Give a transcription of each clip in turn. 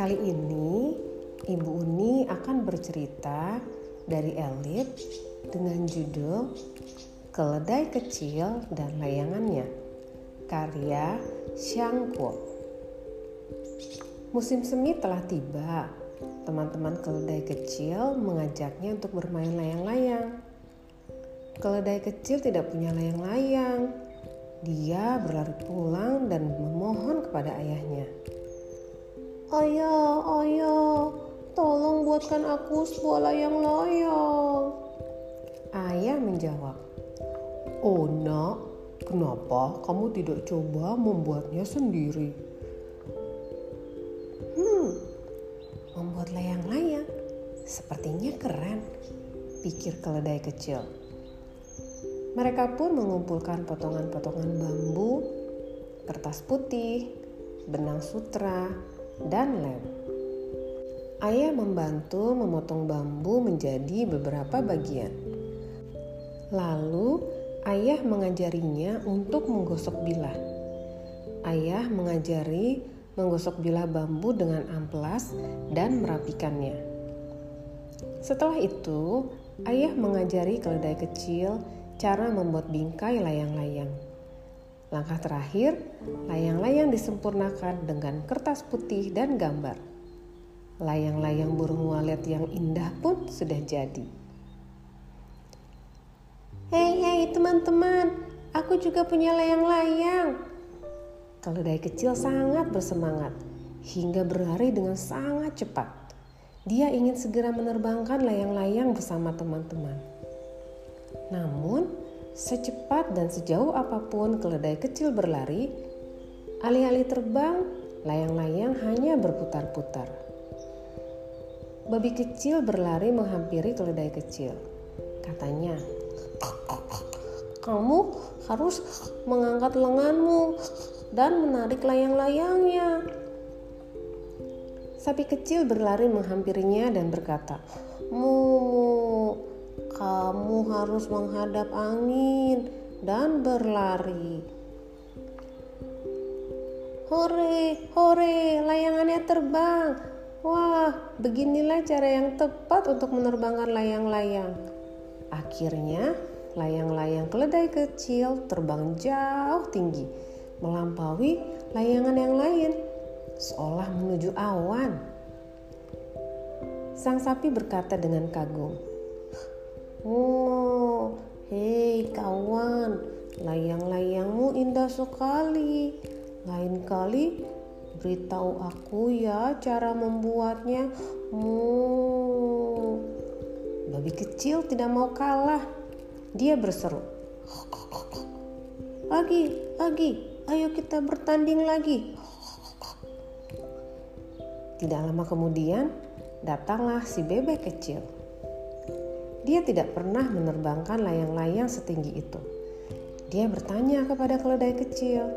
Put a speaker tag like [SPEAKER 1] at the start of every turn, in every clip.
[SPEAKER 1] Kali ini Ibu Uni akan bercerita dari Elip dengan judul Keledai Kecil dan Layangannya Karya Xiangguo Musim semi telah tiba. Teman-teman keledai kecil mengajaknya untuk bermain layang-layang. Keledai kecil tidak punya layang-layang. Dia berlari pulang dan memohon kepada ayahnya Ayah, ayah, tolong buatkan aku sebuah layang-layang. Ayah menjawab, Oh nak, kenapa kamu tidak coba membuatnya sendiri? Hmm, membuat layang-layang sepertinya keren, pikir keledai kecil. Mereka pun mengumpulkan potongan-potongan bambu, kertas putih, benang sutra, dan lem. Ayah membantu memotong bambu menjadi beberapa bagian. Lalu, Ayah mengajarinya untuk menggosok bilah. Ayah mengajari menggosok bilah bambu dengan amplas dan merapikannya. Setelah itu, ayah mengajari keledai kecil cara membuat bingkai layang-layang. Langkah terakhir, layang-layang disempurnakan dengan kertas putih dan gambar. Layang-layang burung walet yang indah pun sudah jadi. Hei, hei teman-teman, aku juga punya layang-layang. Keledai kecil sangat bersemangat hingga berlari dengan sangat cepat. Dia ingin segera menerbangkan layang-layang bersama teman-teman. Namun, secepat dan sejauh apa pun keledai kecil berlari, alih-alih terbang, layang-layang hanya berputar-putar. Babi kecil berlari menghampiri keledai kecil. Katanya, kamu harus mengangkat lenganmu dan menarik layang-layangnya. Sapi kecil berlari menghampirinya dan berkata, Mu, harus menghadap angin dan berlari. Hore, hore, layangannya terbang. Wah, beginilah cara yang tepat untuk menerbangkan layang-layang. Akhirnya, layang-layang keledai kecil terbang jauh tinggi, melampaui layangan yang lain, seolah menuju awan. Sang sapi berkata dengan kagum, "Oh, hei kawan, layang-layangmu indah sekali. Lain kali beritahu aku ya cara membuatnya." Mu. Babi kecil tidak mau kalah. Dia berseru, "Lagi, lagi, ayo kita bertanding lagi." Tidak lama kemudian, datanglah si bebek kecil. Dia tidak pernah menerbangkan layang-layang setinggi itu. Dia bertanya kepada keledai kecil,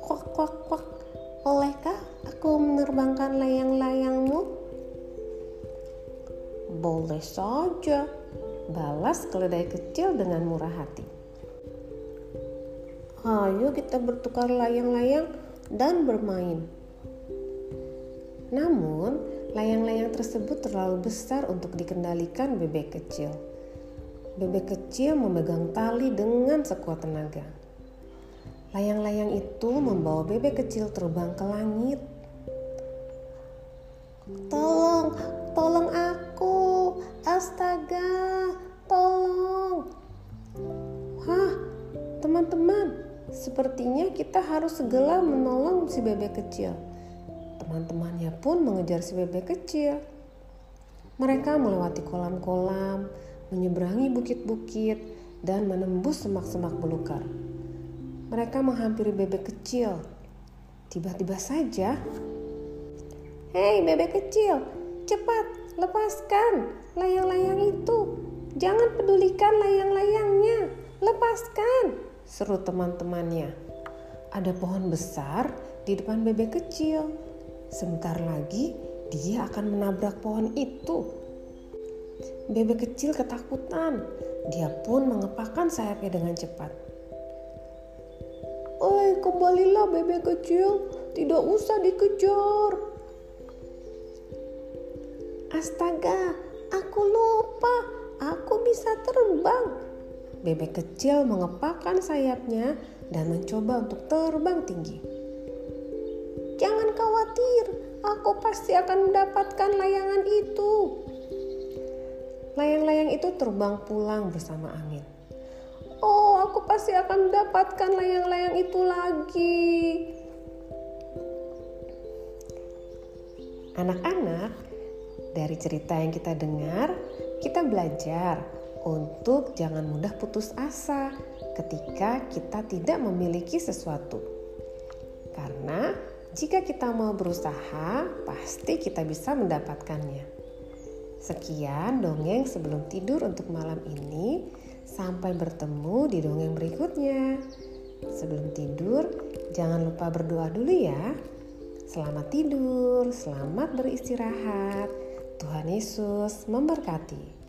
[SPEAKER 1] "Kwak, kwak, kwak, olehkah aku menerbangkan layang-layangmu?" Boleh saja, balas keledai kecil dengan murah hati. Ayo kita bertukar layang-layang dan bermain. Namun, layang-layang tersebut terlalu besar untuk dikendalikan bebek kecil. Bebek kecil memegang tali dengan sekuat tenaga. Layang-layang itu membawa bebek kecil terbang ke langit. Tolong, tolong aku. Astaga, tolong. Hah, teman-teman, sepertinya kita harus segera menolong si bebek kecil. Teman-temannya pun mengejar si bebek kecil. Mereka melewati kolam-kolam, menyeberangi bukit-bukit, dan menembus semak-semak belukar. Mereka menghampiri bebek kecil. Tiba-tiba saja, "Hei, bebek kecil, cepat lepaskan layang-layang itu. Jangan pedulikan layang-layangnya. Lepaskan!" seru teman-temannya. Ada pohon besar di depan bebek kecil. Sebentar lagi dia akan menabrak pohon itu. Bebek kecil ketakutan. Dia pun mengepakkan sayapnya dengan cepat. Oi, kembalilah bebek kecil, tidak usah dikejar. Astaga, aku lupa, aku bisa terbang. Bebek kecil mengepakkan sayapnya dan mencoba untuk terbang tinggi. Aku pasti akan mendapatkan layangan itu. Layang-layang itu terbang pulang bersama angin. Oh, aku pasti akan mendapatkan layang-layang itu lagi. Anak-anak, dari cerita yang kita dengar, kita belajar untuk jangan mudah putus asa ketika kita tidak memiliki sesuatu. Jika kita mau berusaha, pasti kita bisa mendapatkannya. Sekian dongeng sebelum tidur untuk malam ini. Sampai bertemu di dongeng berikutnya. Sebelum tidur, jangan lupa berdoa dulu ya. Selamat tidur, selamat beristirahat. Tuhan Yesus memberkati.